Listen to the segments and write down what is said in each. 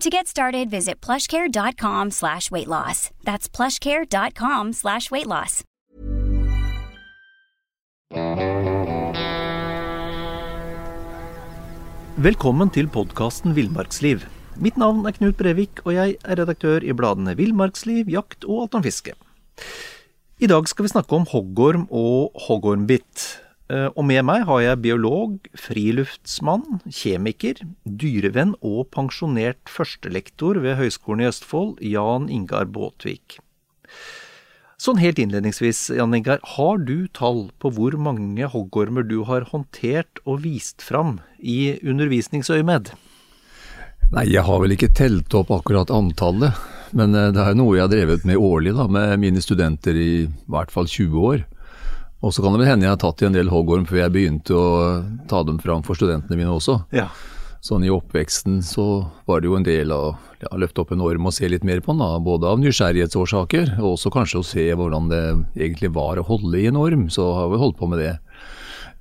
To get started, visit plushcare.com slash weight loss. That's plushcare.com slash weight loss. Velkommen til podkasten Villmarksliv. Mitt navn er Knut Brevik, og jeg er redaktør i bladene Villmarksliv, Jakt og Alt om fiske. I dag skal vi snakke om hoggorm og hoggormbitt. Eh, og med meg har jeg biolog, friluftsmann, kjemiker, dyrevenn og pensjonert førstelektor ved Høgskolen i Østfold, Jan Ingar Båtvik. Sånn helt innledningsvis, Jan Ingar, har du tall på hvor mange hoggormer du har håndtert og vist fram i undervisningsøyemed? Nei, jeg har vel ikke telt opp akkurat antallet, men eh, det er noe jeg har drevet med årlig da, med mine studenter i hvert fall 20 år. Og så kan det vel hende jeg har tatt i en del hoggorm før jeg begynte å ta dem fram for studentene mine også. Ja. Sånn i oppveksten så var det jo en del av ja, løfte opp en orm og se litt mer på den, da, både av nysgjerrighetsårsaker, og også kanskje å se hvordan det egentlig var å holde i en orm. Så har vi holdt på med det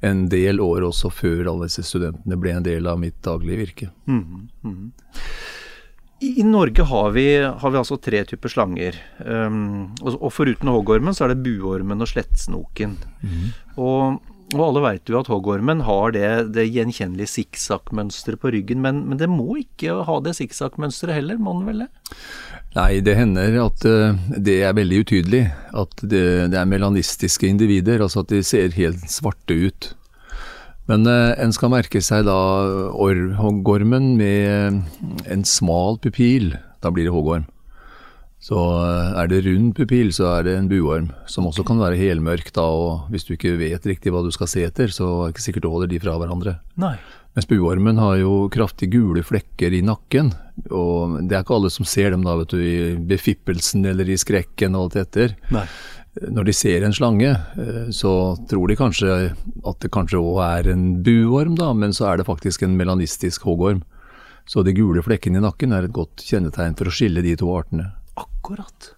en del år også før alle disse studentene ble en del av mitt daglige virke. Mm, mm. I, I Norge har vi, har vi, altså tre typer slanger. Um, og, og, foruten hoggormen så er det buormen og slettsnoken. Mm. Og og alle veit jo at hoggormen har det, det gjenkjennelige sikksakkmønsteret på ryggen, men, men, det må ikke ha det sikksakkmønsteret heller, må den vel det? Nei, det hender at uh, det er veldig utydelig. At det, det, er melanistiske individer, altså at de ser helt svarte ut. Men uh, en skal merke seg da hoggormen med en smal pupil. Da blir det hoggorm. Så eh, er det rund pupil, så er det en buorm, som også kan være helmørk da, og hvis du ikke vet riktig hva du skal se etter, så er det ikke sikkert du holder de fra hverandre. Nei. Mens buormen har jo kraftig gule flekker i nakken, og det er ikke alle som ser dem da, vet du, i befippelsen eller i skrekken og alt etter. Nei. Når de ser en slange, eh, så tror de kanskje at det kanskje òg er en buorm, da, men så er det faktisk en melanistisk hoggorm. Så de gule flekkene i nakken er et godt kjennetegn for å skille de to artene. Akkurat.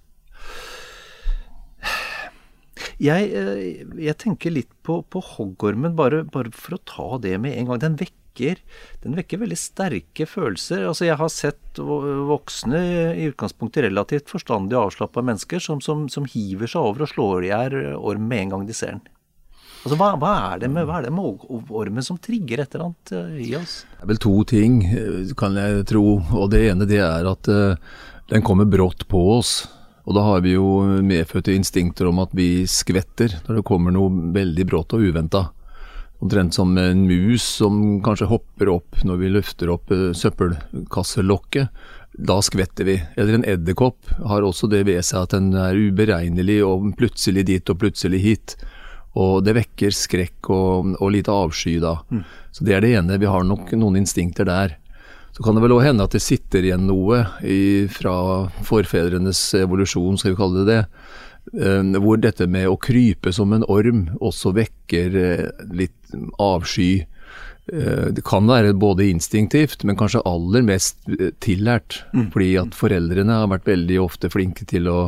Jeg, eh, jeg tenker litt på, på hoggormen, bare, bare, for å ta det med en gang. Den vekker, den vekker veldig sterke følelser. Altså, jeg har sett voksne, i utgangspunktet relativt forstandige og avslappa mennesker, som, som, som, hiver seg over og slår i hjel orm med en gang de ser den. Altså, hva, hva, er det med, hva er det med ormen som trigger et eller annet eh, i oss? Det er vel to ting, eh, kan jeg tro. Og det ene det er at uh, den kommer brått på oss. Og da har vi jo medfødte instinkter om at vi skvetter når det kommer noe veldig brått og uventa. Omtrent som en mus som kanskje hopper opp når vi løfter opp eh, søppelkasselokket. Da skvetter vi. Eller en edderkopp har også det ved seg at den er uberegnelig og plutselig dit og plutselig hit. Og det vekker skrekk og, og litt avsky da. Mm. Så det er det ene. Vi har nok noen instinkter der. Så kan det vel òg hende at det sitter igjen noe i, fra forfedrenes evolusjon, skal vi kalle det det. Eh, hvor dette med å krype som en orm også vekker eh, litt avsky. Eh, det kan være både instinktivt, men kanskje aller mest tillært. Mm. Fordi at foreldrene har vært veldig ofte flinke til å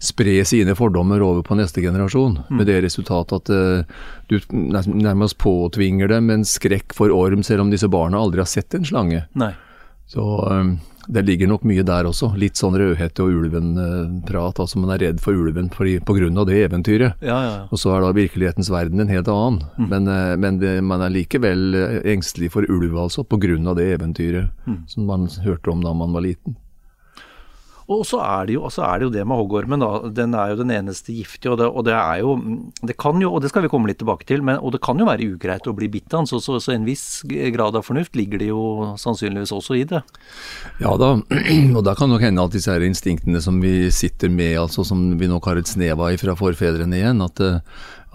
spre sine fordommer over på neste generasjon. Mm. Med det resultatet at du nærmest påtvinger dem en skrekk for orm, selv om disse barna aldri har sett en slange. Nei. Så um, det ligger nok mye der også. Litt sånn Rødhette og ulven-prat. Altså Man er redd for ulven pga. det eventyret. Ja, ja, ja. Og så er da virkelighetens verden en helt annen. Mm. Men, uh, men det, man er likevel engstelig for ulv, altså, pga. det eventyret mm. som man hørte om da man var liten. Og så er jo, så er det, jo det med hoggormen, da. Den er jo den eneste giftige, og det, og det, er jo Det kan jo, og det skal vi komme litt tilbake til, men, og det kan jo være ugreit å bli bitt av den, så, så, så, en viss grad av fornuft ligger det jo sannsynligvis også i det. Ja da, og da kan nok hende at disse her instinktene som vi sitter med, altså som vi nok har et snev av fra forfedrene igjen, at,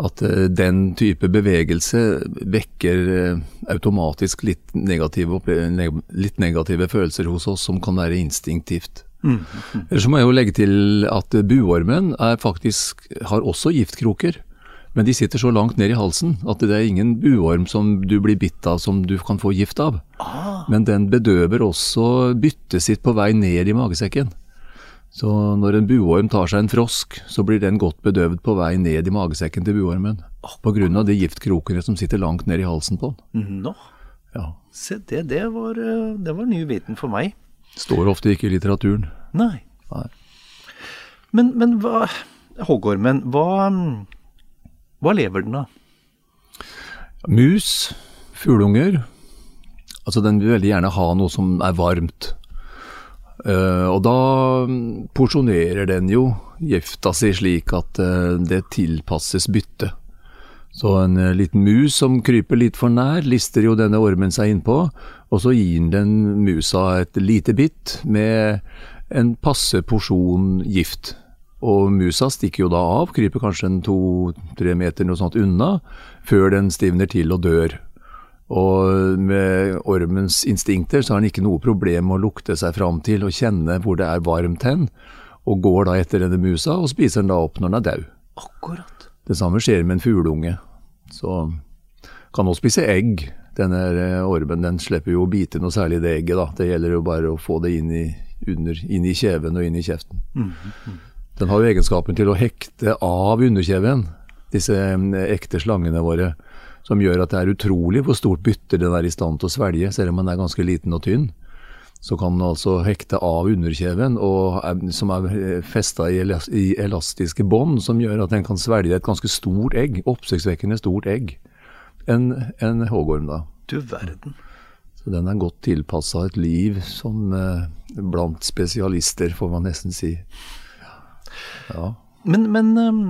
at den type bevegelse vekker eh, automatisk litt negative, litt negative følelser hos oss som kan være instinktivt. Mm. Ellers må jeg jo legge til at buormen er faktisk, har også giftkroker. Men de sitter så langt ned i halsen at det er ingen buorm som du blir bitt av som du kan få gift av. Ah. Men den bedøver også byttet sitt på vei ned i magesekken. Så når en buorm tar seg en frosk, så blir den godt bedøvet på vei ned i magesekken til buormen. Pga. de giftkrokene som sitter langt ned i halsen på den. Nå. Ja. Se det, det var, eh, det var ny viten for meg. Står ofte ikke i litteraturen. Nei. Nei. Men, men hva Hoggormen, hva, hva lever den av? Mus, fugleunger. Altså den vil veldig gjerne ha noe som er varmt. Uh, og da porsjonerer den jo gifta si slik at uh, det tilpasses byttet. Så en uh, liten mus som kryper litt for nær, lister jo denne ormen seg innpå, og så gir den musa et lite bitt med en passe porsjon gift. Og musa stikker jo da av, kryper kanskje en to-tre meter noe sånt unna, før den stivner til og dør. Og med ormens instinkter så har den ikke noe problem med å lukte seg fram til og kjenne hvor det er varmt hen, og går da etter denne musa og spiser den da opp når den er død. Akkurat. Det samme skjer med en fugleunge. Så kan også spise egg. Denne eh, ormen den slipper jo å bite noe særlig i det egget, da. Det gjelder jo bare å få det inn i under, inn i kjeven og inn i kjeften. Mm, mm. Den har jo egenskapen til å hekte av underkjeven, disse ekte slangene våre. Som gjør at det er utrolig hvor stort bytte den er i stand til å svelge, selv om den er ganske liten og tynn. Så kan den altså hekte av underkjeven, er, som er festa i, elastiske bånd, som gjør at den kan svelge et ganske stort egg, oppsiktsvekkende stort egg. En, en hoggorm, da. Du verden. Så den er godt tilpassa et liv som eh, blant spesialister, får man nesten si. Ja. Men, men um,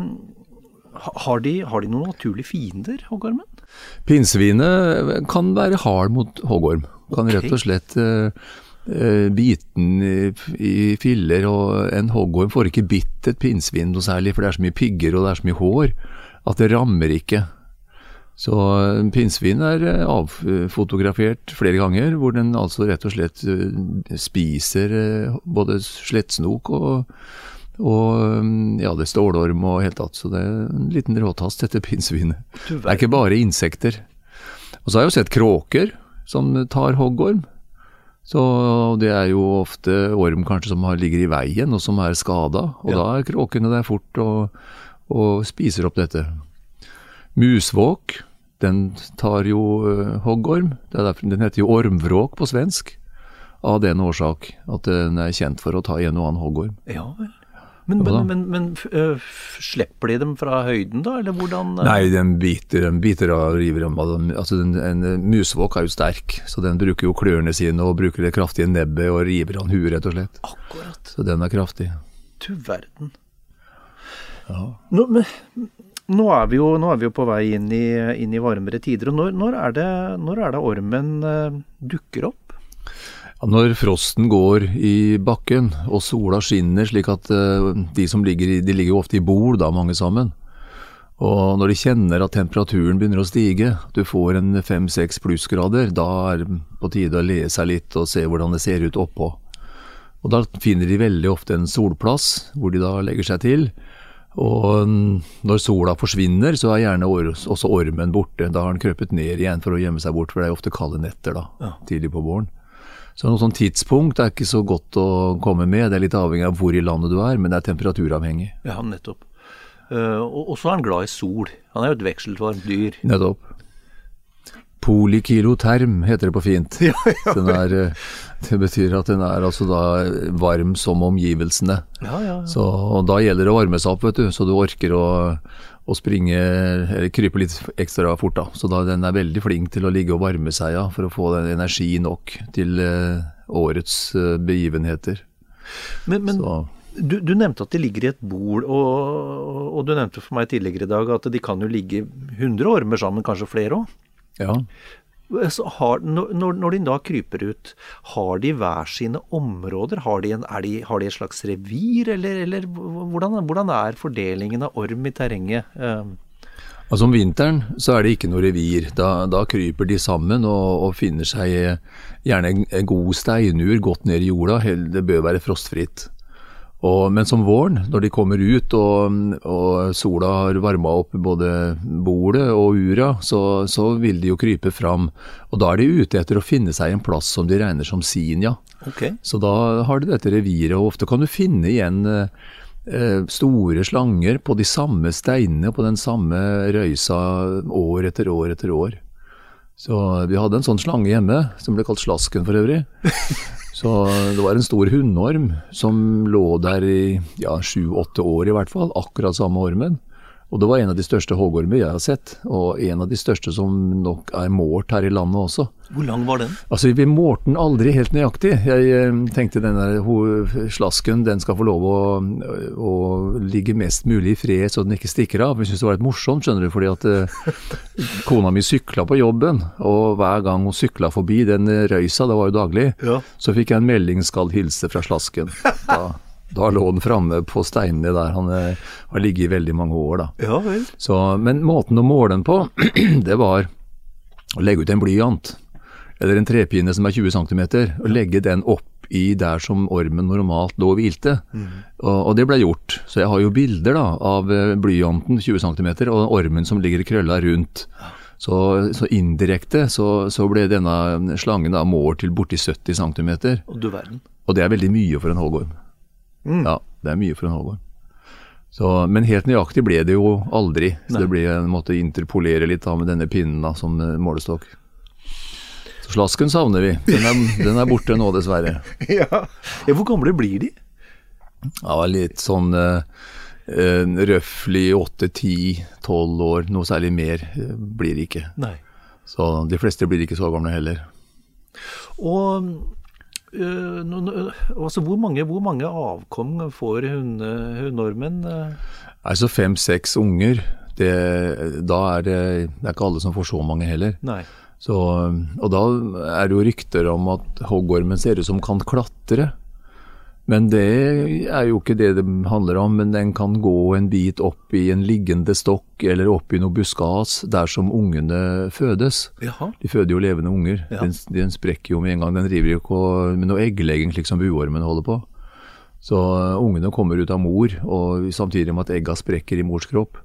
har, de, har, de, noen naturlige fiender, hoggormen? Pinnsvinet kan være hard mot hoggorm. Kan okay. rett og slett eh, biten i, i, filler. Og en hoggorm får ikke bitt et pinnsvin noe særlig, for det er så mye pigger og det er så mye hår at det rammer ikke. Så eh, pinnsvin er eh, avfotografert flere ganger, hvor den altså rett og slett eh, spiser både slettsnok og, og ja, det er stålorm og helt tatt. Så det er en liten råtast, dette pinnsvinet. Det er ikke bare insekter. Og så har jeg jo sett kråker som tar hoggorm. Så det er jo ofte orm kanskje som ligger i veien og som er skada. Og ja. da er kråkene der fort og, og spiser opp dette. Musvåk, den tar jo uh, hoggorm. Derfor, den heter jo ormvråk på svensk. Av den årsak at den er kjent for å ta en og annen hoggorm. Ja vel. Men, men, men, men øh, slipper de dem fra høyden, da, eller hvordan? øh? Nei, den biter, den biter og river dem. Altså, den, en musvåk er jo sterk, så den bruker jo klørne sine og bruker det kraftige nebbet og river av huet, rett og slett. Akkurat. Så den er kraftig. Du verden. Ja. Nå, men, nå er jo, er vi jo på vei inn i, inn i varmere tider. og når, når, er det, når, er det, ormen uh, dukker opp? Når frosten går i bakken og sola skinner slik at uh, de som ligger i, de ligger jo ofte i bol da, mange sammen. Og når de kjenner at temperaturen begynner å stige, du får en fem-seks plussgrader, da er det på tide å le seg litt og se hvordan det ser ut oppå. Og da finner de veldig ofte en solplass hvor de da legger seg til. Og når sola forsvinner, så er gjerne også ormen borte. Da har den krøpet ned igjen for å gjemme seg bort, for det er jo ofte kalde netter da, ja. tidlig på våren. Så noe sånn tidspunkt er ikke så godt å komme med. Det er litt avhengig av hvor i landet du er, men det er temperaturavhengig. Ja, nettopp. Uh, og så er han glad i sol. Han er jo et vekselvarmt dyr. Nettopp. Polykiloterm heter det på fint. Ja, ja. Er, eh, det betyr at den er altså da varm som omgivelsene. Ja, ja, Så, og da gjelder det å varme seg opp, vet du, så du orker å, å springe eller krype litt ekstra fort. da. Så da, den er veldig flink til å ligge og varme seg ja, for å få den energi nok til uh, årets uh, begivenheter. Men, men du, du nevnte at de ligger i et bol, og, og du nevnte for meg tidligere i dag at de kan jo ligge 100 ormer sammen, kanskje flere òg. Ja. Så har, når, når de da kryper ut, har de hver sine områder? Har de, en, de, har de et slags revir, eller, eller hvordan, hvordan, er fordelingen av orm i terrenget? Eh, Altså Om vinteren så er det ikke noe revir. Da, da kryper de sammen og, og finner seg gjerne en, en god steinur godt ned i jorda. Det bør være frostfritt. Og, men som våren, når de kommer ut og, og sola har varma opp både bordet og ura, så, så vil de jo krype fram. Og da er de ute etter å finne seg en plass som de regner som sin, ja. Okay. Så da har du dette reviret, og ofte kan du finne igjen eh, eh, store slanger på de samme steinene, på den samme røysa år etter år etter år. Så vi hadde en sånn slange hjemme, som ble kalt Slasken for øvrig. Så det var en stor hundorm som lå der i ja, sju-åtte år i hvert fall, akkurat samme ormen. Og det var en av de største hoggormer jeg har sett, og en av de største som nok er målt her i landet også. Hvor lang var den? Altså, Vi målte den aldri helt nøyaktig. Jeg eh, tenkte denne slasken den skal få lov å, å ligge mest mulig i fred så den ikke stikker av. Jeg syntes det var litt morsomt, skjønner du, fordi at eh, kona mi sykla på jobben, og hver gang hun sykla forbi den røysa, det var jo daglig, Ja. så fikk jeg en melding 'skal hilse fra slasken'. Da, da lå den framme på steinene der. Han eh, har ligget i veldig mange år, da. Ja vel. Så, men måten å måle den på, det var å legge ut en blyant, eller en trepinne som er 20 cm, og legge den opp i der som ormen normalt lå og hvilte. Og, og det ble gjort. Så jeg har jo bilder da, av eh, blyanten 20 cm og ormen som ligger krølla rundt. Så, så indirekte så, så ble denne slangen da målt til borti 70 cm. Og. Og det er veldig mye for en hoggorm. Ja, det er mye for en halvår. Så, men helt nøyaktig ble det jo aldri. Så Nei. det ble, måte å interpolere litt da med denne pinnen da, som eh, målestokk. Så slasken savner vi. Den er, den er borte nå, dessverre. ja. ja. Hvor gamle blir de? Ja, litt sånn uh, røftlig 8-10-12 år. Noe særlig mer eh, blir det ikke. Nei. Så de fleste blir ikke så gamle heller. Og altså, hvor, mange, hvor mange avkom får hunde, hundeormen? øh? Altså fem-seks unger, det, da er det, det er ikke alle som får så mange heller. Nei. Så, og da er det jo rykter om at hoggormen ser ut som kan klatre. Men det er jo ikke det det handler om, men den kan gå en bit opp i en liggende stokk eller opp i noe buskas dersom ungene fødes. Jaha. De føder jo levende unger. Ja. Den, den sprekker jo med en gang. Den driver jo ikke med noe egglegging slik som buormen holder på. Så uh, ungene kommer ut av mor, og samtidig med at egga sprekker i mors kropp.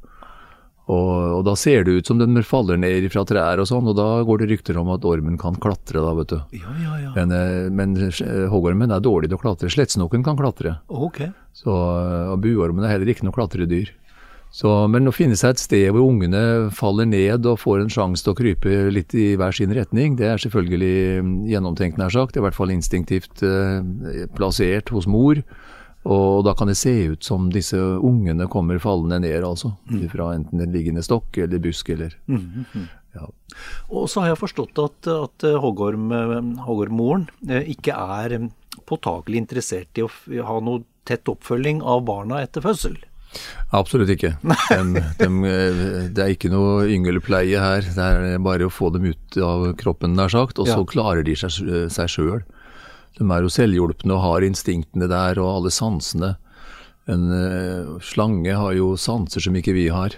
Og, og da ser det ut som den faller ned fra trær og sånn, og da går det rykter om at ormen kan klatre da, vet du. Ja, ja, ja. Men, eh, men eh, hoggormen er dårlig til å klatre. Slettsnoken kan klatre. Ok. Så, og buormen er heller ikke noe klatredyr. Så, men å finne seg et sted hvor ungene faller ned og får en sjanse til å krype litt i hver sin retning, det er selvfølgelig mm, gjennomtenkt, nær sagt. I hvert fall instinktivt eh, plassert hos mor. Og da kan det se ut som disse ungene kommer fallende ned, altså. Fra enten en liggende stokk eller busk eller ja. Og så har jeg forstått at, at hoggorm, øh, hoggormmoren øh, ikke er påtakelig interessert i å ha noe tett oppfølging av barna etter fødsel. Absolutt ikke. De, eh, det er ikke noe yngelpleie her. Det er bare å få dem ut av kroppen, nær sagt, og så Ja. klarer de seg sjøl. De er jo selvhjulpne og har instinktene der og alle sansene. En uh, slange har jo sanser som ikke vi har.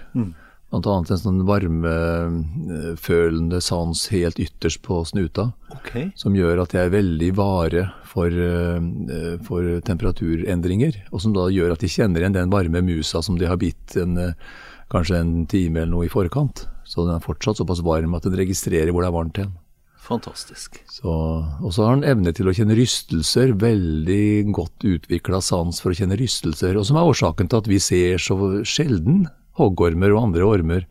Blant annet en sånn varmefølende sans helt ytterst på snuta okay. som gjør at de er veldig vare for, uh, for temperaturendringer, og som da gjør at de kjenner igjen den varme musa som de har bitt en, uh, kanskje en time eller noe i forkant. Så den er fortsatt såpass varm at den registrerer hvor det er varmt hen. Fantastisk. Og så har han evne til å kjenne rystelser, veldig godt utvikla sans for å kjenne rystelser, og som er årsaken til at vi ser så sjelden hoggormer og andre ormer.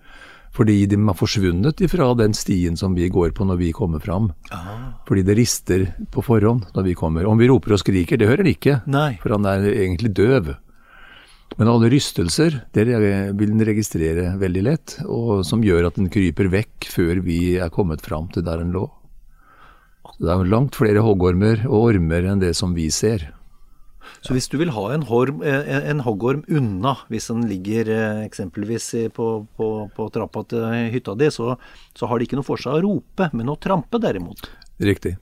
Fordi de har forsvunnet ifra den stien som vi går på når vi kommer fram. Fordi det rister på forhånd når vi kommer. Om vi roper og skriker, det hører han ikke, Nei. for han er egentlig døv. Men alle rystelser det vil den registrere veldig lett, og som gjør at den kryper vekk før vi er kommet fram til der den lå. Det er langt flere hoggormer og ormer enn det som vi ser. Så hvis du vil ha en, horm, en, en hoggorm unna, hvis den ligger eh, eksempelvis på, på, på trappa til hytta di, så, så, har det ikke noe for seg å rope, men å trampe derimot. Riktig.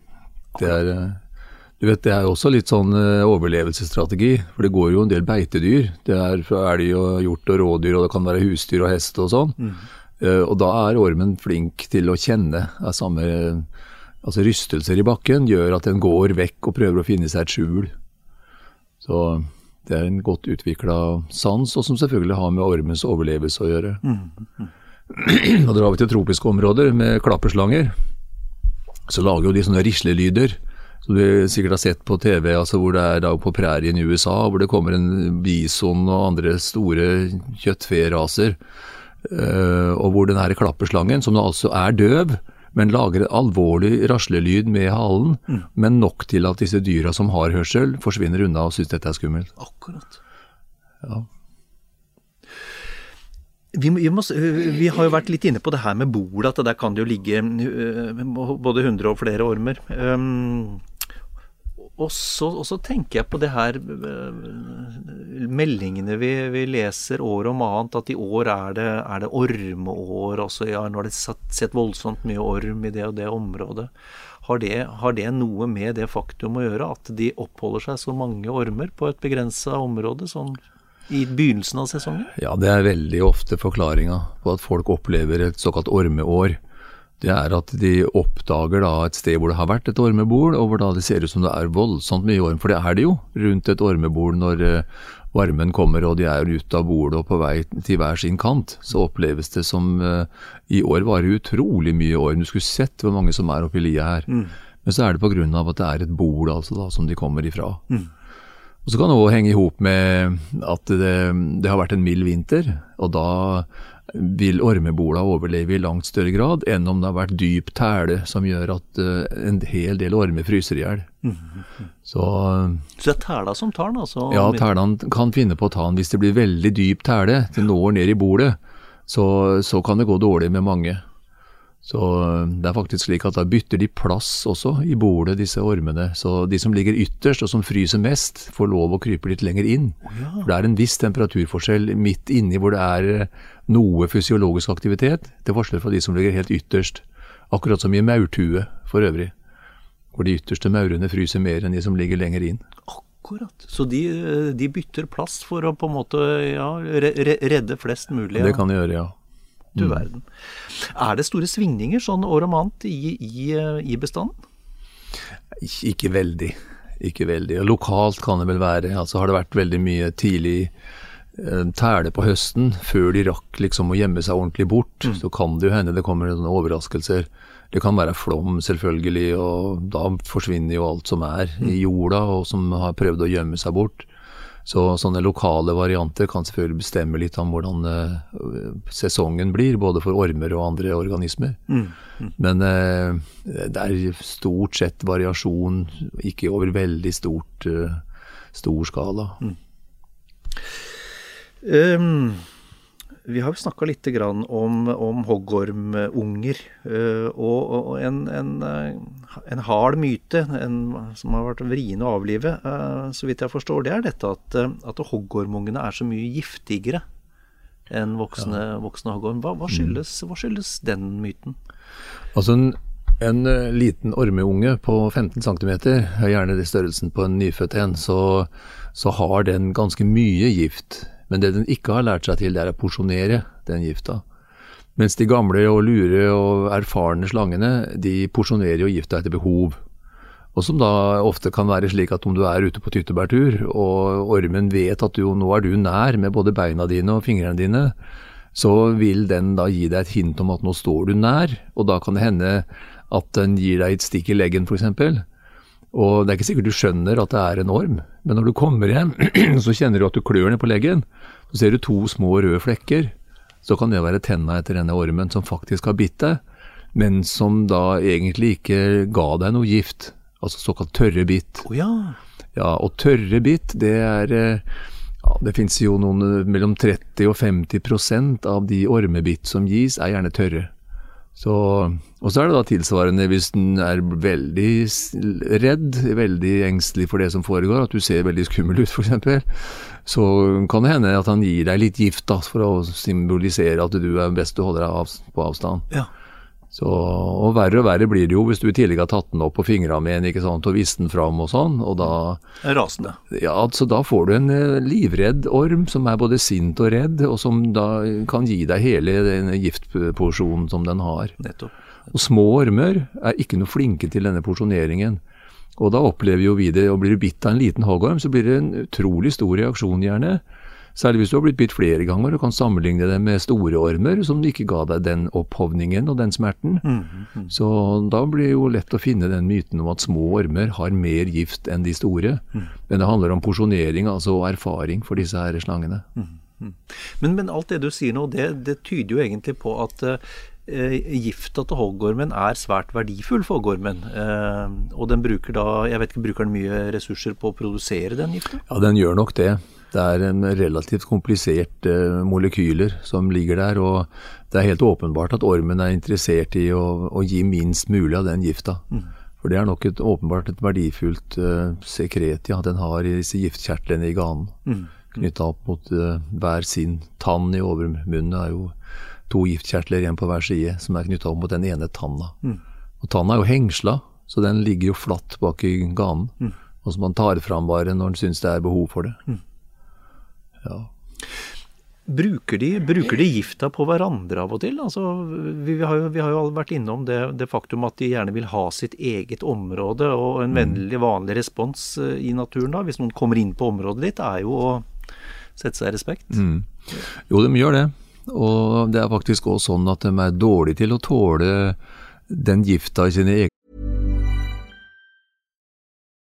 Det er, eh, du vet, det er også litt sånn eh, overlevelsesstrategi, for det går jo en del beitedyr. Det er fra elg og hjort og rådyr, og det kan være husdyr og hest og sånn. Mm. Og da er ormen flink til å kjenne av samme Altså rystelser i bakken gjør at den går vekk og prøver å finne seg et skjul. Så det er en godt utvikla sans, og som selvfølgelig har med ormens overlevelse å gjøre. Mm. Mm. Og drar vi til tropiske områder med klapperslanger, så lager jo de sånne rislelyder. Som du sikkert har sett på TV, altså hvor det er da på prærien i USA, hvor det kommer en bison og andre store kjøttferaser, uh, og hvor den her klapperslangen, som altså er døv, men lager en alvorlig raslelyd med halen, mm. men nok til at disse dyra som har hørsel, forsvinner unna og syns dette er skummelt. Akkurat. Ja. Vi, vi, må, vi, har jo vært litt inne på det her med bol, at der kan det jo ligge både 100 og flere ormer. Um, og så, og så, tenker jeg på det her eh, Meldingene vi, vi, leser år om annet, at i år er det, er det ormeår. Også, ja, nå har det sett, voldsomt mye orm i det og det området. Har det, har det, noe med det faktum å gjøre at de oppholder seg så mange ormer på et begrensa område? sånn i begynnelsen av sesongen? Ja, det er veldig ofte forklaringa på at folk opplever et såkalt ormeår det er at de oppdager da et sted hvor det har vært et ormebol, og hvor da det ser ut som det er voldsomt mye orm. For det er det jo rundt et ormebol når uh, varmen kommer og de er ute av bordet og på vei til hver sin kant. Så oppleves det som uh, I år var det utrolig mye orm. Du skulle sett hvor mange som er oppi lia her. Mm. Men så er det pga. at det er et bol altså da, som de kommer ifra. Mm. Og Så kan det òg henge i hop med at det, det har vært en mild vinter, og da vil ormebola overleve i langt større grad enn om det har vært dyp tæle som gjør at uh, en hel del ormer fryser i hjel. Mm -hmm. Så, Så det er tæla som tar den? altså? Ja, tælene kan finne på å ta den. Hvis det blir veldig dyp tæle, Det når ned i bolet, så, så kan det gå dårlig med mange. Så det er faktisk slik at da bytter de plass også i bolet, disse ormene. Så de som ligger ytterst og som fryser mest, får lov å krype litt lenger inn. ja. For det er en viss temperaturforskjell midt inni hvor det er noe fysiologisk aktivitet, til forskjell fra de som ligger helt ytterst. Akkurat som i maurtue for øvrig, hvor de ytterste maurene fryser mer enn de som ligger lenger inn. Akkurat. Så de, de bytter plass for å på en måte ja, redde flest mulig? Ja. Det kan de gjøre, ja. Du mm. verden. Er det store svingninger sånn år om annet i, i, i bestanden? Ikke veldig. Ikke veldig. Og lokalt kan det vel være. Altså har det vært veldig mye tidlig eh, tæle på høsten, før de rakk liksom å gjemme seg ordentlig bort, mm. så kan det jo hende det kommer sånne overraskelser. Det kan være flom, selvfølgelig, og da forsvinner jo alt som er i mm. jorda, og som har prøvd å gjemme seg bort. Så sånne lokale varianter kan selvfølgelig bestemme litt om hvordan uh, sesongen blir, både for ormer og andre organismer. Mm. Mm. Men uh, det er stort sett variasjon, ikke over veldig stort, uh, stor skala. Mm. Um, vi har jo snakka litt om, om hoggormunger. Eh, og, en, en, eh, en, hard myte en, som har vært vrien å avlive, eh, så vidt jeg forstår, det er dette at, at hoggormungene er så mye giftigere enn voksne, ja. voksne hoggorm. Hva, hva, mm. skyldes, hva, skyldes, den myten? Altså en, en liten ormeunge på 15 cm, gjerne i størrelsen på en nyfødt en, så, så har den ganske mye gift. Men det den ikke har lært seg til, det er å porsjonere den gifta. Mens de gamle og lure og erfarne slangene, de porsjonerer jo gifta etter behov. Og som da ofte kan være slik at om du er ute på tyttebærtur, og ormen vet at du, nå er du nær med både beina dine og fingrene dine, så vil den da gi deg et hint om at nå står du nær, og da kan det hende at den gir deg et stikk i leggen f.eks. Og det er ikke sikkert du skjønner at det er en orm, men når du kommer hjem, så kjenner du at du klør ned på leggen. Så ser du to små røde flekker. Så kan det være tenna etter denne ormen som faktisk har bitt deg, men som da egentlig ikke ga deg noe gift. Altså såkalt tørre bitt. Oh, ja. ja, og tørre bitt, det er eh, ja, Det fins jo noen mellom 30 og 50% av de ormebitt som gis, er gjerne tørre. Så, og så er det da tilsvarende hvis den er veldig redd, veldig engstelig for det som foregår, at du ser veldig skummel ut f.eks., så kan det hende at han gir deg litt gift da, for å symbolisere at du er best du holder deg av, på avstand. Ja. Så, og verre og verre blir det jo hvis du i tillegg har tatt den opp på fingra med en ikke sant, og vist den fram og sånn. og da... Rasende. Ja, så da får du en eh, livredd orm som er både sint og redd, og som da kan gi deg hele den giftporsjonen som den har. Nettopp. Og små ormer er ikke noe flinke til denne porsjoneringen. Og da opplever jo vi det, og blir du bitt av en liten hoggorm, så blir det en utrolig stor reaksjon gjerne. Særlig hvis du har blitt bitt flere ganger og kan sammenligne det med store ormer som ikke ga deg den opphovningen og den smerten. Mm, mm. Så da blir det jo lett å finne den myten om at små ormer har mer gift enn de store. Mm. Men det handler om porsjonering, altså erfaring for disse her slangene. Men, men, alt det du sier nå, det, det tyder jo egentlig på at eh, gifta til hoggormen er svært verdifull for hoggormen. Eh, og den bruker da, jeg vet ikke, bruker den mye ressurser på å produsere den gifta? Ja, den gjør nok det. Det er en relativt komplisert uh, molekyler som ligger der, og det er helt åpenbart at ormen er interessert i å, å gi minst mulig av den gifta. Mm. For det er nok et, åpenbart et verdifullt uh, sekret ja, den har i disse giftkjertlene i ganen. Mm. Knytta opp mot uh, hver sin tann i overmunnen. Er jo to giftkjertler igjen på hver side som er knytta opp mot den ene tanna. Mm. Og tanna er jo hengsla, så den ligger jo flatt bak i ganen. Mm. Og som man tar fram bare når en syns det er behov for det. Mm. Ja. Bruker de, bruker de, gifta på hverandre av og til? Altså, vi, vi, har jo, vi, har jo, vært innom det, det, faktum at de gjerne vil ha sitt eget område, og en vennlig, vanlig respons eh, i naturen da, hvis noen kommer inn på området ditt, er jo å sette seg i respekt. Mm. Jo, de gjør det. Og det er faktisk også sånn at de er dårlige til å tåle den gifta i sine egne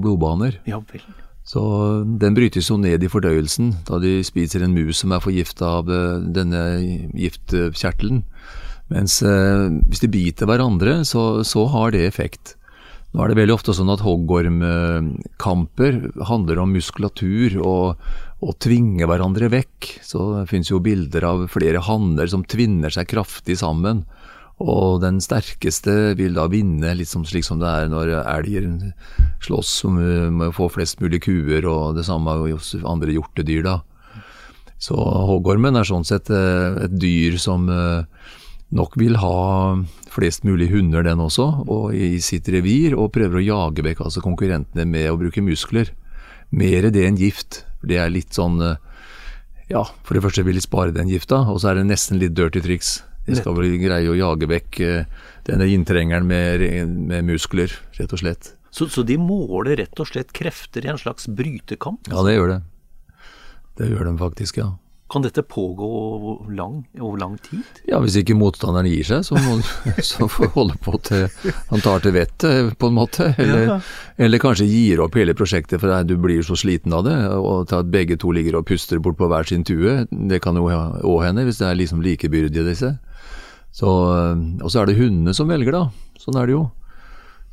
Blodbaner. Ja vel. Så den brytes jo ned i fordøyelsen da de spiser en mus som er forgifta av eh, denne giftkjertelen. Mens eh, hvis de biter hverandre, så, så, har det effekt. Nå er det veldig ofte sånn at hoggormkamper handler om muskulatur og å tvinge hverandre vekk. Så det finnes jo bilder av flere hanner som tvinner seg kraftig sammen. Og den sterkeste vil da vinne, litt som, slik som det er når elger slåss om å få flest mulig kuer, og det samme hos andre hjortedyr. da. Så hoggormen er sånn sett eh, et dyr som eh, nok vil ha flest mulig hunder, den også, og i sitt revir, og prøver å jage vekk altså konkurrentene med å bruke muskler. Mer det enn gift. Det er litt sånn eh, Ja, for det første vil de spare den gifta, og så er det nesten litt dirty triks. De skal vel greie å jage vekk denne inntrengeren med, med muskler, rett og slett. Så, så, de måler rett og slett krefter i en slags brytekamp? Ja, det gjør det. Det gjør de faktisk, ja. Kan dette pågå lang, over lang tid? Ja, hvis ikke motstanderen gir seg, så må så får holde på til han tar til vettet, på en måte. Eller, ja. eller, kanskje gir opp hele prosjektet for du blir så sliten av det. Og til at begge to ligger og puster bort på hver sin tue. Det kan jo òg hende, hvis det er liksom likebyrdige, disse. Så, og så er det hundene som velger, da. Sånn er det jo.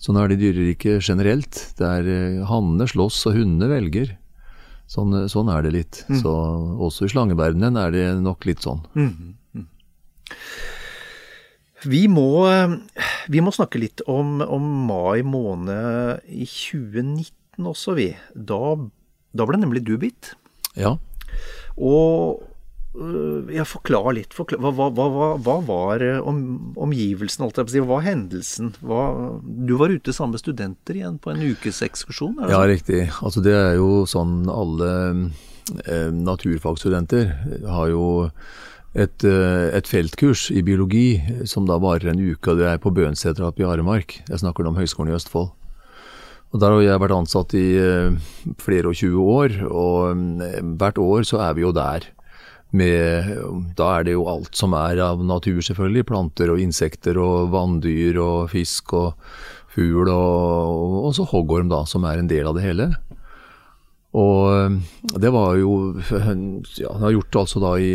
Sånn er det i dyreriket generelt. Det er Hannene slåss, og hundene velger. Sånn, sånn, er det litt. Mm. Så også i slangeverdenen er det nok litt sånn. Mm. Mm. Vi, må, vi må, snakke litt om, om, mai måned i 2019 også, vi. Da, da ble nemlig du bitt. Ja. Og ja, forklar litt. Forklar, hva, hva, hva, hva, var øh, om, omgivelsen, holdt jeg på å si? Hva var hendelsen? Du var ute sammen med studenter igjen på en ukesekskursjon? er det Ja, sånn? riktig. Altså det er jo sånn alle eh, naturfagstudenter har jo et, et feltkurs i biologi som da varer en uke, og det er på Bønseter oppe i Aremark. Jeg snakker om Høgskolen i Østfold. Og Der har jeg vært ansatt i flere og 20 år, og hvert år så er vi jo der. Med, da er det jo alt som er av natur, selvfølgelig. Planter og insekter og vanndyr og fisk og fugl, og, og så hoggorm, da, som er en del av det hele. Og eh, det var jo ja, Han har gjort det altså da i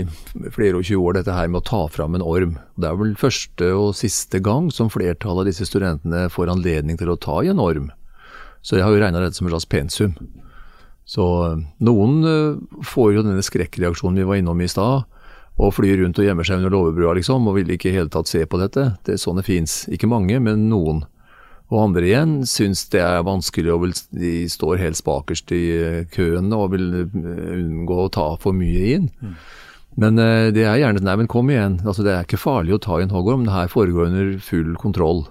flere og 20 år dette her med å ta fram en orm. Det er vel første og siste gang som flertallet av disse studentene får anledning til å ta i en orm. Så jeg har jo regna dette som en slags pensum. Så eh, noen eh, får jo denne skrekkreaksjonen vi var innom i stad, og flyr rundt og gjemmer seg under låvebrua liksom, og vil ikke i hele tatt se på dette. Det er sånn det fins. Ikke mange, men noen. Og andre igjen syns det er vanskelig og vil, de står helt bakerst i eh, køen og vil unngå å ta for mye inn. Men eh, det er gjerne Nei, men kom igjen. Altså, det er ikke farlig å ta i en hoggorm. Det her foregår under full kontroll.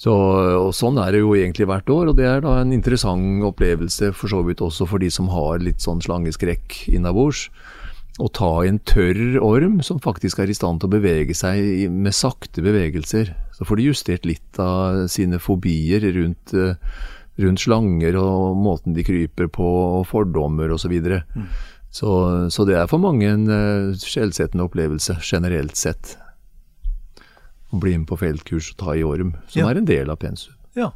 Så, og Sånn er det jo egentlig hvert år, og det er da en interessant opplevelse for så vidt også for de som har litt sånn slangeskrekk innabords. Å ta en tørr orm som faktisk er i stand til å bevege seg med sakte bevegelser. Så får de justert litt av sine fobier rundt, eh, rundt slanger og måten de kryper på, og fordommer osv. Så, videre. så Så det er for mange en uh, skjellsettende opplevelse, generelt sett bli med på feltkurs og ta i orm, som Ja. er en del av pensum. Ja.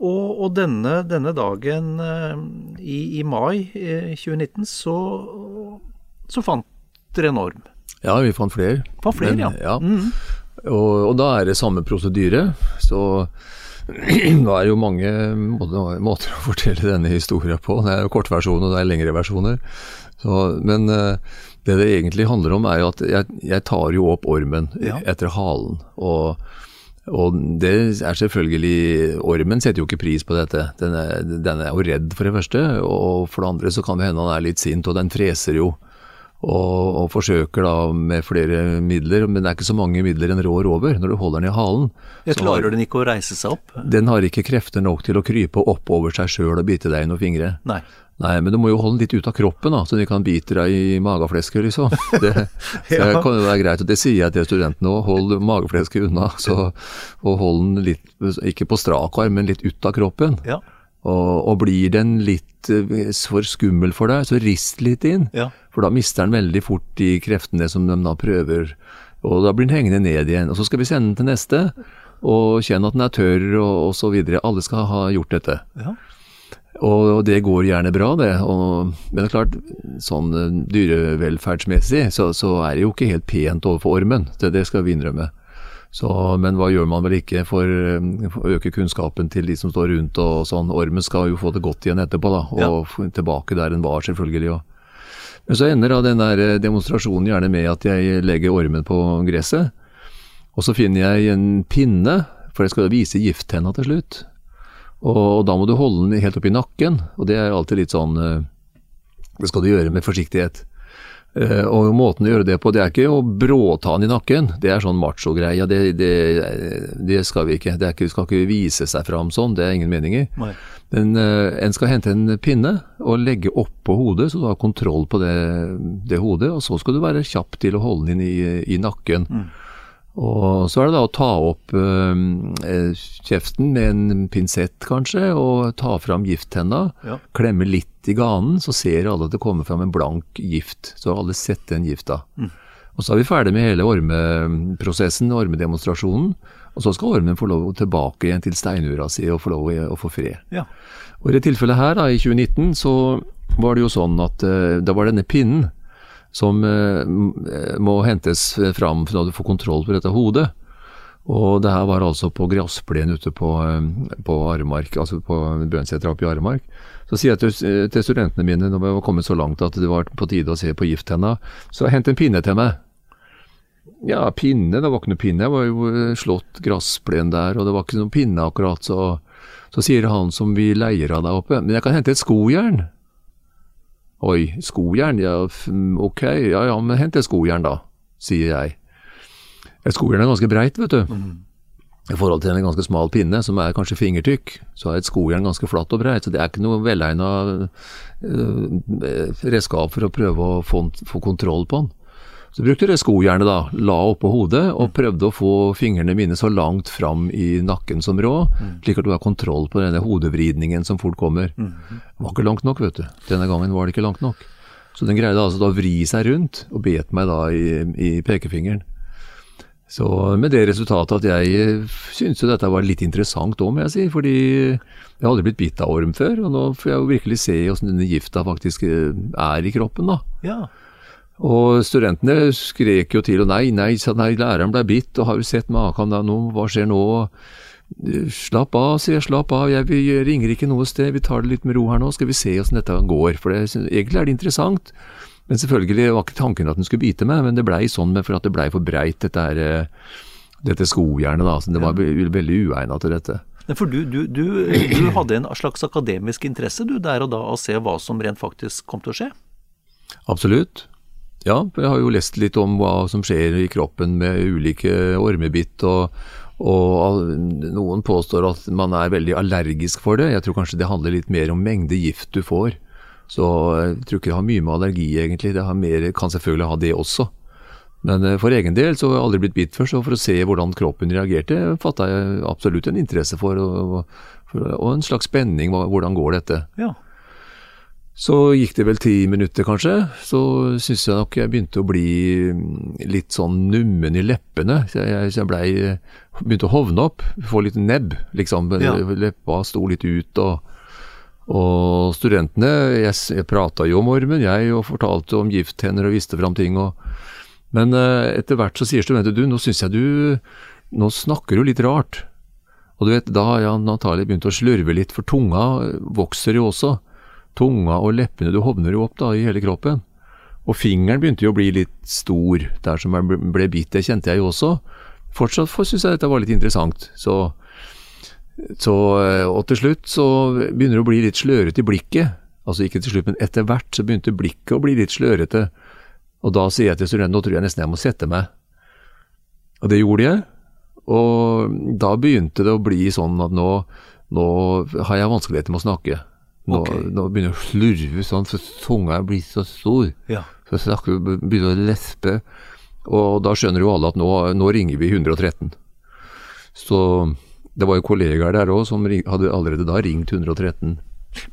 Og, og denne, denne dagen eh, i, i mai eh, 2019 så, så fant dere en orm. Ja, vi fant flere. Fant flere, Men, ja. Mm. Og, og da er det samme prosedyre. Så det er jo mange måter, måter å fortelle denne historien på. Det er jo kortversjoner og det er lengre versjoner. Så, men eh, det det egentlig handler om er jo at jeg, jeg tar jo opp ormen Ja. etter halen. Og, og det er selvfølgelig Ormen setter jo ikke pris på dette. Den er, den er jo redd, for det første. Og for det andre så kan det hende han er litt sint, og den freser jo. Og, og forsøker da med flere midler, men det er ikke så mange midler en rår over når du holder den i halen. Jeg klarer har- den ikke å reise seg opp? Den har ikke krefter nok til å krype opp over seg sjøl og bite deg i noen fingre. Nei. Nei, men du må jo holde den litt ut av kroppen, da, så den kan bite deg i mageflesket, liksom. Det, det kan jo være greit, og det sier jeg til studentene òg. Hold mageflesket unna, så, og hold den litt, ikke på strak arm, men litt ut av kroppen. Ja. Og, og blir den litt eh, for skummel for deg, så rist litt inn. Ja. For da mister den veldig fort de kreftene som de da prøver, og da blir den hengende ned igjen. Og så skal vi sende den til neste, og kjenne at den er tørr, og, og så videre. Alle skal ha gjort dette. Ja. Og, det går gjerne bra, det. Og, men det er klart, sånn eh, dyrevelferdsmessig så, så er det jo ikke helt pent overfor ormen. Det, det skal vi innrømme. Så, men hva gjør man vel ikke for, eh, for å øke kunnskapen til de som står rundt og sånn. Ormen skal jo få det godt igjen etterpå, da. Og Ja. tilbake der den var, selvfølgelig. Og. Men så ender da den der eh, demonstrasjonen gjerne med at jeg legger ormen på gresset. Og så finner jeg en pinne, for jeg skal vise gifttenna til slutt. Og, da må du holde den helt oppi nakken, og det er alltid litt sånn eh, Det skal du gjøre med forsiktighet. Eh, og måten å gjøre det på, det er ikke å bråta den i nakken. Det er sånn macho-greie. Det, det, det skal vi ikke. Det er ikke, skal ikke vise seg fram sånn, det er ingen mening i. Men eh, en skal hente en pinne og legge oppå hodet, så du har kontroll på det, det hodet. Og så skal du være kjapp til å holde den inn i, i nakken. Og så er det da å ta opp eh, kjeften med en pinsett kanskje, og ta fram gifttenna. Ja. Klemme litt i ganen, så ser alle at det kommer fram en blank gift. Så har alle sett den gifta. Og så er vi ferdig med hele ormeprosessen, ormedemonstrasjonen. Og så skal ormen få lov tilbake igjen til steinura si og få lov å få fred. Ja. Og i det tilfellet her, da, i 2019, så var det jo sånn at øh, da var denne pinnen som eh, eh, må hentes fram for du får kontroll på dette hodet. Og det her var altså på gressplenen ute på, eh, på Armark, altså på Bønsetra oppe i Aremark. Så sier jeg til, til studentene mine når vi var kommet så langt at det var på tide å se på gifttenna, så hent en pinne til meg. Ja, pinne, det var ikke noe pinne. Jeg var jo slått gressplen der, og det var ikke noen pinne akkurat. Så, så sier han som vi leier av der oppe, men jeg kan hente et skojern. Oi, skojern, ja ok, ja ja, men hent et skojern da, sier jeg. Et skojern er ganske breit, vet du. I forhold til en ganske smal pinne, som er kanskje fingertykk, så er et skojern ganske flatt og breit. Så det er ikke noe velegna uh, redskap for å prøve å få, få kontroll på den. Så brukte jeg skojernet da, la oppå hodet og prøvde å få fingrene mine så langt fram i nakken som råd, slik at du har kontroll på denne hodevridningen som fort kommer. Det var ikke langt nok, vet du. Denne gangen var det ikke langt nok. Så den greide altså da å vri seg rundt og bet meg da i, i pekefingeren. Så med det resultatet at jeg syntes jo dette var litt interessant òg, må jeg si. Fordi jeg hadde blitt bitt av orm før, og nå får jeg jo virkelig se åssen denne gifta faktisk er i kroppen, da. Ja. Og studentene skrek jo til og nei, nei, sa nei, læreren ble bitt, og har jo sett maken da nå, hva skjer nå? Slapp av, sier jeg, slapp av, jeg, vi ringer ikke noe sted, vi tar det litt med ro her nå, skal vi se åssen dette går. For det, egentlig er det interessant. Men selvfølgelig var ikke tanken at den skulle bite meg, men det blei sånn for at det blei for breit, dette, her, dette skojernet, da. Så det var veldig uegna til dette. For du, du, du, du hadde en slags akademisk interesse du der og da å se hva som rent faktisk kom til å skje? Absolutt. Ja, jeg har jo lest litt om hva som skjer i kroppen med ulike ormebitt, og, og, noen påstår at man er veldig allergisk for det. Jeg tror kanskje det handler litt mer om mengde gift du får. Så jeg tror ikke det har mye med allergi, egentlig. Det mer, kan selvfølgelig ha det også. Men for egen del så har jeg aldri blitt bitt før, så for å se hvordan kroppen reagerte, fatta jeg absolutt en interesse for, og, og en slags spenning. Hvordan går dette? Ja. Så gikk det vel ti minutter, kanskje. Så syns jeg nok jeg begynte å bli litt sånn nummen i leppene. Så jeg, så jeg ble, Begynte å hovne opp. Få litt nebb, liksom. Ja. Leppa sto litt ut. og og studentene, jeg, jeg prata jo om ormen, jeg, og fortalte om gifttenner og viste fram ting. Og, men uh, etter hvert så sier studentene du, nå syns jeg du Nå snakker du litt rart. Og du vet, da har jeg antagelig begynt å slurve litt, for tunga vokser jo også. Tunga og leppene, du hovner jo opp da i hele kroppen. Og fingeren begynte jo å bli litt stor der som jeg ble bitt, det kjente jeg jo også. Fortsatt syns jeg dette var litt interessant. Så så, og til slutt så begynner det å bli litt slørete i blikket. Altså ikke til slutt, men etter hvert så begynte blikket å bli litt slørete. Og da sier jeg til studenten nå tror jeg nesten jeg må sette meg. Og det gjorde jeg. Og da begynte det å bli sånn at nå, nå har jeg vanskeligheter med å snakke. Nå, okay. nå begynner å slurve sånn, for tunga blitt så stor. Ja. Så snakker snakker, begynner å lespe. Og da skjønner jo alle at nå, nå ringer vi 113. Så det var jo kollegaer der òg som ring, hadde allerede da ringt 113.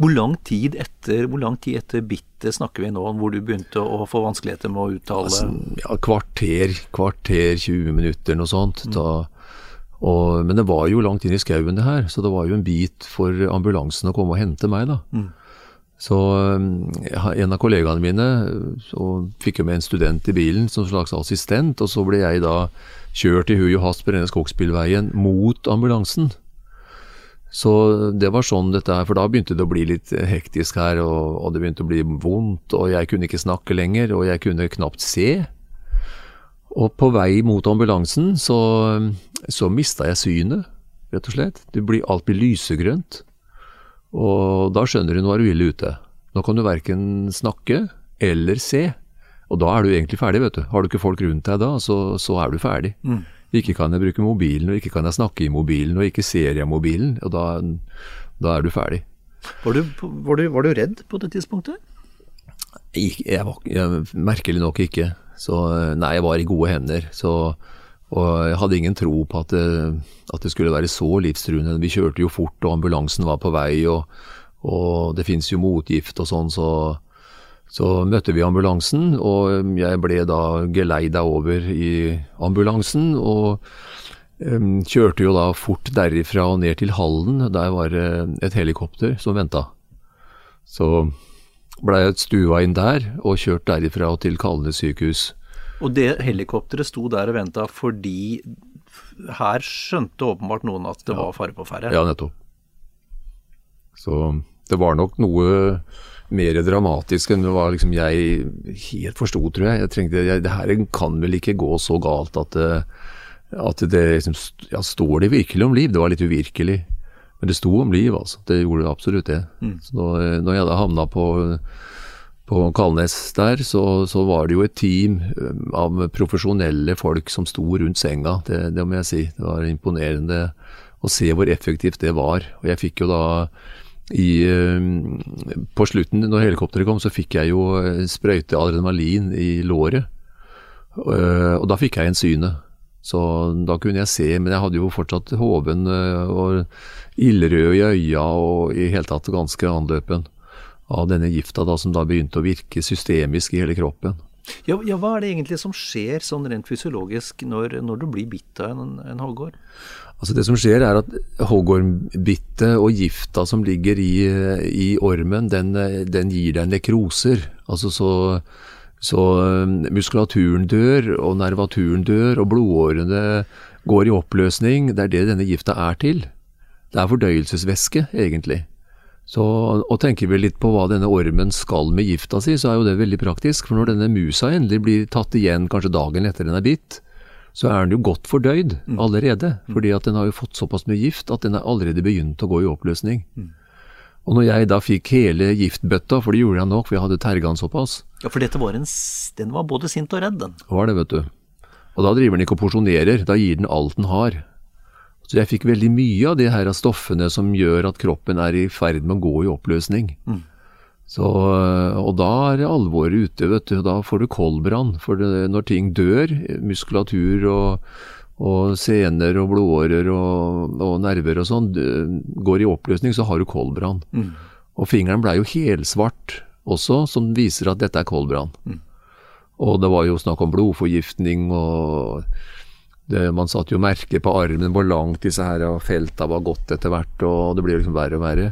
Hvor lang tid etter, hvor lang tid etter bittet snakker vi nå, hvor du begynte å få vanskeligheter med å uttale Altså, ja, kvarter, kvarter, 20 minutter, noe sånt. Da, og, men det var jo langt inn i skauen det her, så det var jo en bit for ambulansen å komme og hente meg, da. Så um, jeg har- en av kollegaene mine så fikk jo med en student i bilen som slags assistent, og så ble jeg da kjørt i hui og hast på denne Skogsbilveien mot ambulansen. Så det var sånn dette her, for da begynte det å bli litt hektisk her, og, og det begynte å bli vondt, og jeg kunne ikke snakke lenger, og jeg kunne knapt se. Og på vei mot ambulansen så, så mista jeg synet, rett og slett. Det blir, alt blir lysegrønt. Og da skjønner du nå er du ille ute. Nå kan du verken snakke eller se. Og da er du egentlig ferdig, vet du. Har du ikke folk rundt deg da, så, så er du ferdig. Ikke kan jeg bruke mobilen, og ikke kan jeg snakke i mobilen, og ikke ser jeg mobilen. Og da, da er du ferdig. var, du, var, du, var du redd på det tidspunktet? Jeg, jeg jeg, merkelig nok ikke. Så nei, jeg var i gode hender. Så, og jeg hadde ingen tro på at det, at det skulle være så livstruende. Vi kjørte jo fort, og ambulansen var på vei, og, og det fins jo motgift og sånn, så, så møtte vi ambulansen, og jeg ble da geleida over i ambulansen. og kjørte jo da fort derifra og ned til Hallen. Der var det et helikopter som venta. Så blei jeg stua inn der og kjørt derifra til Kalnes sykehus. Og det helikopteret sto der og venta fordi her skjønte åpenbart noen at det var fare på ferde. Ja, nettopp. Så det var nok noe mer dramatisk enn det var liksom jeg helt forsto, tror jeg. Jeg tenkte jeg, det her kan vel ikke gå så galt at det, at det liksom Ja, står det virkelig om liv? Det var litt uvirkelig. Men det sto om liv, altså. Det gjorde det absolutt det. Så når, når jeg da havna på, på Kalnes der, så, så, var det jo et team av profesjonelle folk som sto rundt senga. Det, det, må jeg si. Det var imponerende å se hvor effektivt det var. Og jeg fikk jo da i, På slutten, når helikopteret kom, så fikk jeg jo sprøyte adrenalin i låret. Og da fikk jeg en syne. Så da kunne jeg se, men jeg hadde jo fortsatt hoven og ildrød i øya og i hele tatt ganske anløpen av denne gifta da, som da begynte å virke systemisk i hele kroppen. Ja, ja, Hva er det egentlig som skjer sånn rent fysiologisk når, når du blir bitt av en, en hoggorm? Altså Det som skjer er at hoggormbittet og gifta som ligger i, i ormen, den, den, gir deg nekroser. Altså så, så um, muskulaturen dør, og nervaturen dør, og blodårene går i oppløsning. Det er det denne gifta er til. Det er fordøyelsesvæske, egentlig. Så, og tenker vi litt på hva denne ormen skal med gifta si, så er jo det veldig praktisk. For når denne musa endelig blir tatt igjen kanskje dagen etter den er bitt, så er den jo godt fordøyd mm. allerede. Mm. Fordi at den har jo fått såpass mye gift at den er allerede begynt å gå i oppløsning. Mm. Og når jeg da fikk hele giftbøtta, for det gjorde jeg nok, for jeg hadde terga den såpass Ja, for dette var en Den var både sint og redd, den. Var det, vet du. Og da driver den ikke og porsjonerer, da gir den alt den har. Så jeg fikk veldig mye av de her stoffene som gjør at kroppen er i ferd med å gå i oppløsning. Mm. Så, og da er alvoret ute, vet du. Da får du koldbrann. For det, når ting dør, muskulatur og, og sener og blodårer og, og, nerver og sånn går i oppløsning, så har du koldbrann. Mm. Og fingeren blei jo helsvart også, som viser at dette er koldbrann. Mm. Og det var jo snakk om blodforgiftning og det, man satt jo merke på armen hvor langt disse her felta var gått etter hvert, og det blir liksom verre og verre.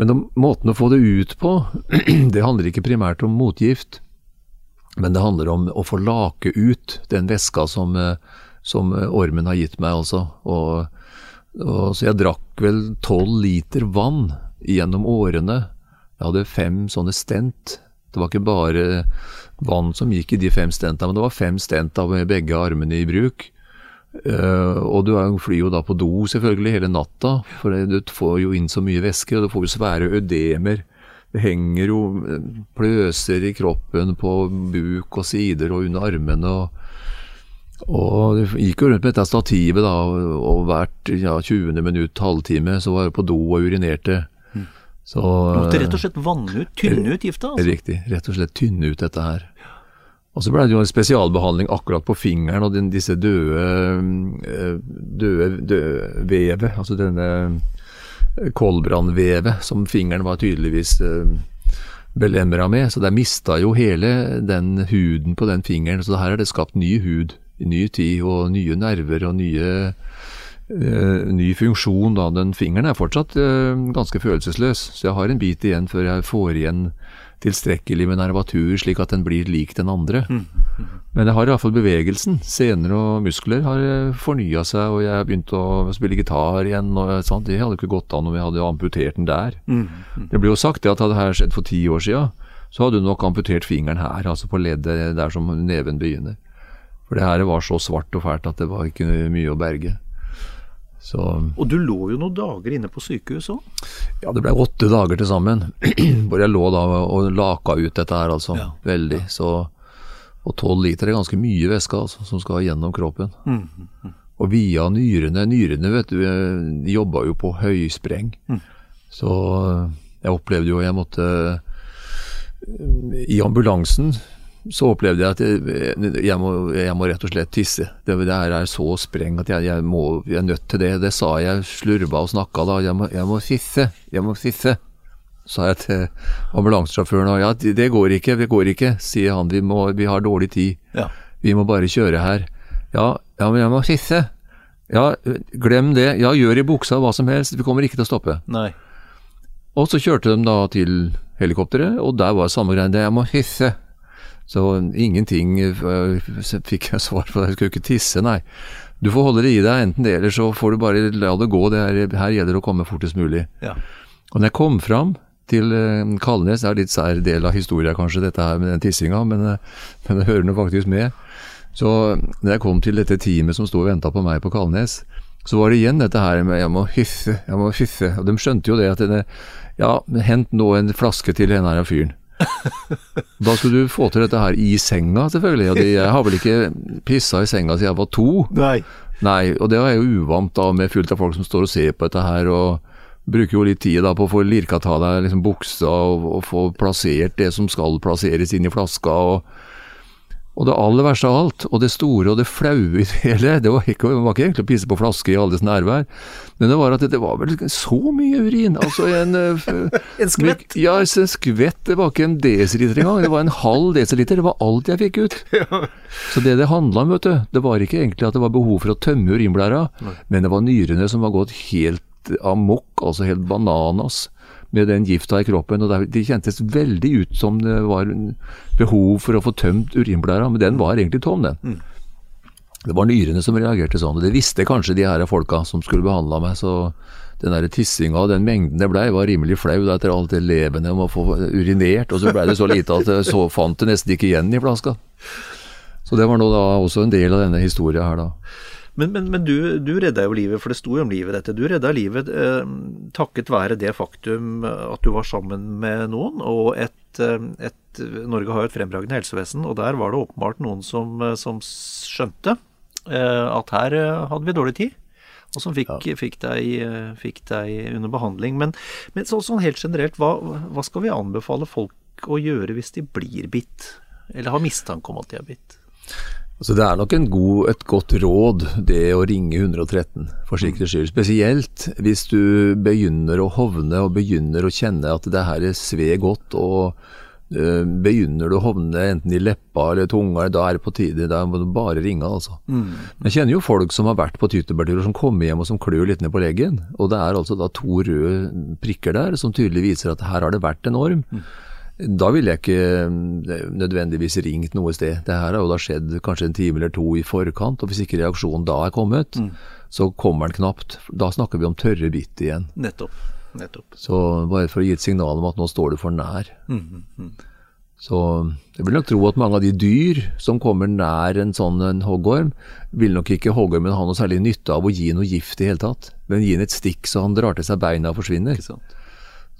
Men om, måten å få det ut på, det handler ikke primært om motgift, men det handler om å få lake ut den væska som, som, ormen har gitt meg, altså. Og, og, så jeg drakk vel tolv liter vann gjennom årene. Jeg hadde fem sånne stent. Det var ikke bare vann som gikk i de fem stenta, men det var fem stent med begge armene i bruk. Uh, og du flyr jo da på do selvfølgelig hele natta, for du får jo inn så mye væske, og du får jo svære ødemer. Det henger jo eh, pløser i kroppen på buk og sider og under armene. og og det gikk jo rundt med dette stativet da, og hvert ja, 20. minutt, halvtime, så var jeg på do og urinerte. Så, Måtte rett og slett vanne ut, tynne ut gifta? Altså. Riktig. Rett og slett tynne ut dette her. Og så ble det jo en spesialbehandling akkurat på fingeren og den, disse døde, eh, døde, døde vevet, altså denne eh, koldbrannvevet som fingeren var tydeligvis eh, belemra med. Så der mista jo hele den huden på den fingeren. Så her er det skapt ny hud i ny tid, og nye nerver og nye ny funksjon. da, Den fingeren er fortsatt uh, ganske følelsesløs, så jeg har en bit igjen før jeg får igjen tilstrekkelig med nervatur, slik at den blir lik den andre. Mm. Mm. Men jeg har iallfall bevegelsen. Sener og muskler har eh, fornya seg, og jeg har begynt å spille gitar igjen. Og, sant? Det hadde ikke gått an om jeg hadde amputert den der. Mm. Det blir jo sagt at hadde dette skjedd for ti år sia, så hadde du nok amputert fingeren her, altså på leddet der som neven begynner. For det her var så svart og fælt at det var ikke mye å berge. Så, og du lå jo noen dager inne på sykehus òg? Ja, det ble åtte dager til sammen. Hvor jeg lå da og laka ut dette her, altså. Ja. Veldig. Så, og tolv liter er ganske mye væske altså, som skal gjennom kroppen. Mm, mm, mm. Og via nyrene Nyrene vet du, eh, de jobba jo på høyspreng. Mm. Så jeg opplevde jo jeg måtte I ambulansen så opplevde jeg at jeg, jeg, må, jeg, må, rett og slett tisse. Det, det er så spreng at jeg, jeg, må, jeg er nødt til det. Det sa jeg, slurva og snakka da. Jeg må, jeg må tisse. Jeg må tisse. Sa jeg til ambulansesjåføren. Ja, det går ikke, det går ikke, sier han. Vi, må, vi har dårlig tid. Ja. Vi må bare kjøre her. Ja, ja, men jeg må tisse. Ja, glem det. Ja, gjør i buksa hva som helst. Vi kommer ikke til å stoppe. Nei. Og så kjørte de da til helikopteret, og der var samme greie. Jeg må tisse. Så ingenting uh, fikk jeg svar på. Jeg skulle ikke tisse, nei. Du får holde det i deg, enten det eller så får du bare la det gå. Det her, her gjelder det å komme fortest mulig. Ja. Og når jeg kom fram til uh, Kalnes, det er litt sær del av historia kanskje, dette her med den tissinga, men, men det hører nå faktisk med. Så når jeg kom til dette teamet som sto og venta på meg på Kalnes, så var det igjen dette her med jeg må hysse, jeg må hysse. Og de skjønte jo det at denne, ja, hent nå en flaske til denne fyren. Da skulle du få til dette her i senga, selvfølgelig. Og jeg har vel ikke pissa i senga siden jeg var to. Nei. Nei, og det er jo uvant da, med fullt av folk som står og ser på dette her, og bruker jo litt tid da på å få lirka ta deg liksom buksa og, og få plassert det som skal plasseres inn i flaska. og og det aller verste av alt, og det store og det flaue i det hele, det var ikke, var ikke egentlig å pisse på flaske i alles nærvær, men det var at det, det var vel så mye urin. Altså en eh, En skvett. Ja, en skvett. Det var ikke en desiliter engang, det var en halv desiliter. Det var alt jeg fikk ut. Så det det handla om, vet du, det var ikke egentlig at det var behov for å tømme urinblæra, men det var nyrene som var gått helt amok, altså helt bananas med den gifta i kroppen. og det- kjentes veldig ut som det var behov for å få tømt urinblæra, men den var egentlig tom, den. Det var nyrene som reagerte sånn, og det visste kanskje de her folka som skulle behandla meg, så den der tissinga og den mengden det blei, var rimelig flau etter alt det levende om å få urinert, og så blei det så lite at jeg så fant det nesten ikke igjen i flaska. Så det var nå da også en del av denne historia her, da. Men, men, men du, du redda jo livet, for det sto jo om livet dette. Du redda livet eh, takket være det faktum at du var sammen med noen, og et, eh, et Norge har jo et fremragende helsevesen, og der var det åpenbart noen som, eh, som skjønte eh, at her eh, hadde vi dårlig tid. Og som fikk, fikk, deg, fikk deg under behandling. Men, men så, sånn helt generelt, hva, hva skal vi anbefale folk å gjøre hvis de blir bitt? Eller har mistanke om at de er bitt? Altså Det er nok en god, et godt råd det å ringe 113 for sikkerhets skyld. Spesielt hvis du begynner å hovne og begynner å kjenne at det her sved godt. og øh, Begynner du å hovne enten i leppa eller tunga, da er det på tide. Da må du bare ringe, altså. Jeg kjenner jo folk som har vært på tyttebærturer som kommer hjem og som klør litt ned på leggen. Og det er altså da to røde prikker der som tydelig viser at her har det vært en orm. Da ville jeg ikke eh, nødvendigvis ringt noe sted. Det her har jo da skjedd kanskje en time eller to i forkant, og hvis ikke reaksjonen da er kommet, så kommer den knapt. Da snakker vi om tørre bitt igjen. Nettopp. Nettopp. Så bare for å gi et signal om at nå står du for nær. Så jeg vil nok tro at mange av de dyr som kommer nær en sånn en hoggorm, vil nok ikke hoggormen ha noe særlig nytte av å gi noe gift i hele tatt, men gi den et stikk så han drar til seg beina og forsvinner. Ikke sant?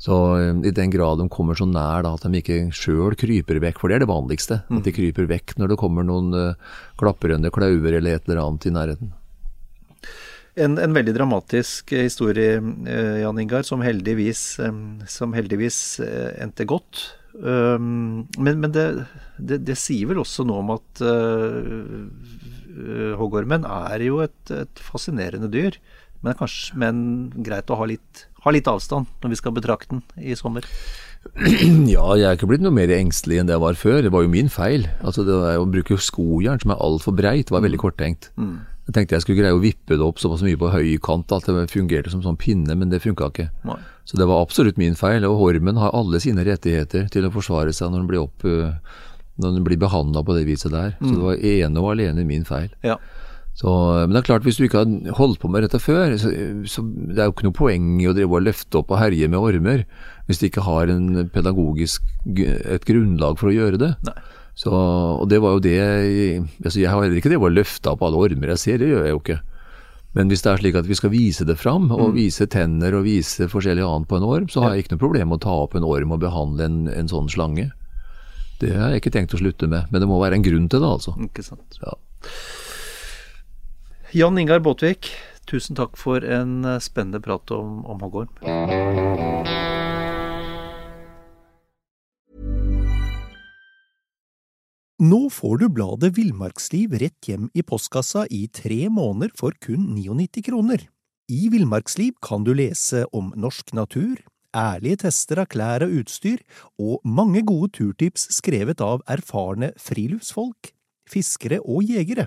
Så eh, i den grad de kommer så nær da, at de ikke sjøl kryper vekk, for det er det vanligste, at de kryper vekk når det kommer noen uh, klaprende klauver eller et eller annet i nærheten. En, en veldig dramatisk eh, historie, uh, Jan Ingar, som heldigvis, um, som heldigvis uh, endte godt. Um, men men det, det, det sier vel også noe om at eh, eh, hoggormen er jo et, et fascinerende dyr. Men, kanskje, men greit å ha litt, ha litt avstand når vi skal betrakte den i sommer. Ja, jeg er ikke blitt noe mer engstelig enn det jeg var før. Det var jo min feil. Altså, det var, Å bruke skojern som er altfor breit, var veldig korttenkt. Jeg tenkte jeg skulle greie å vippe det opp såpass mye på høykant at det fungerte som sånn pinne, men det funka ikke. Nei. Så det var absolutt min feil. Og Hormen har alle sine rettigheter til å forsvare seg når den blir, opp, når den blir behandla på det viset der. Så det var ene og alene min feil. Ja. Så, men det er klart, hvis du ikke har holdt på med dette før, så, så det er jo ikke noe poeng i å drive og løfte opp og herje med ormer hvis du ikke har en pedagogisk, et grunnlag for å gjøre det. Nei. Så, og det var jo det altså Jeg har heller ikke drevet og løfta opp alle ormer jeg ser, det gjør jeg jo ikke. Men hvis det er slik at vi skal vise det fram, og vise tenner og vise forskjellig annet på en orm, så har jeg ikke noe problem med å ta opp en orm og behandle en, en sånn slange. Det har jeg ikke tenkt å slutte med, men det må være en grunn til det, altså. Ikke sant. Ja. Jan Ingar Båtvik, tusen takk for en eh, spennende prat om, om hoggorm. Nå får du bladet Villmarksliv rett hjem i postkassa i tre måneder for kun 99 kroner. I Villmarksliv kan du lese om norsk natur, ærlige tester av klær og utstyr, og mange gode turtips skrevet av erfarne friluftsfolk, fiskere og jegere.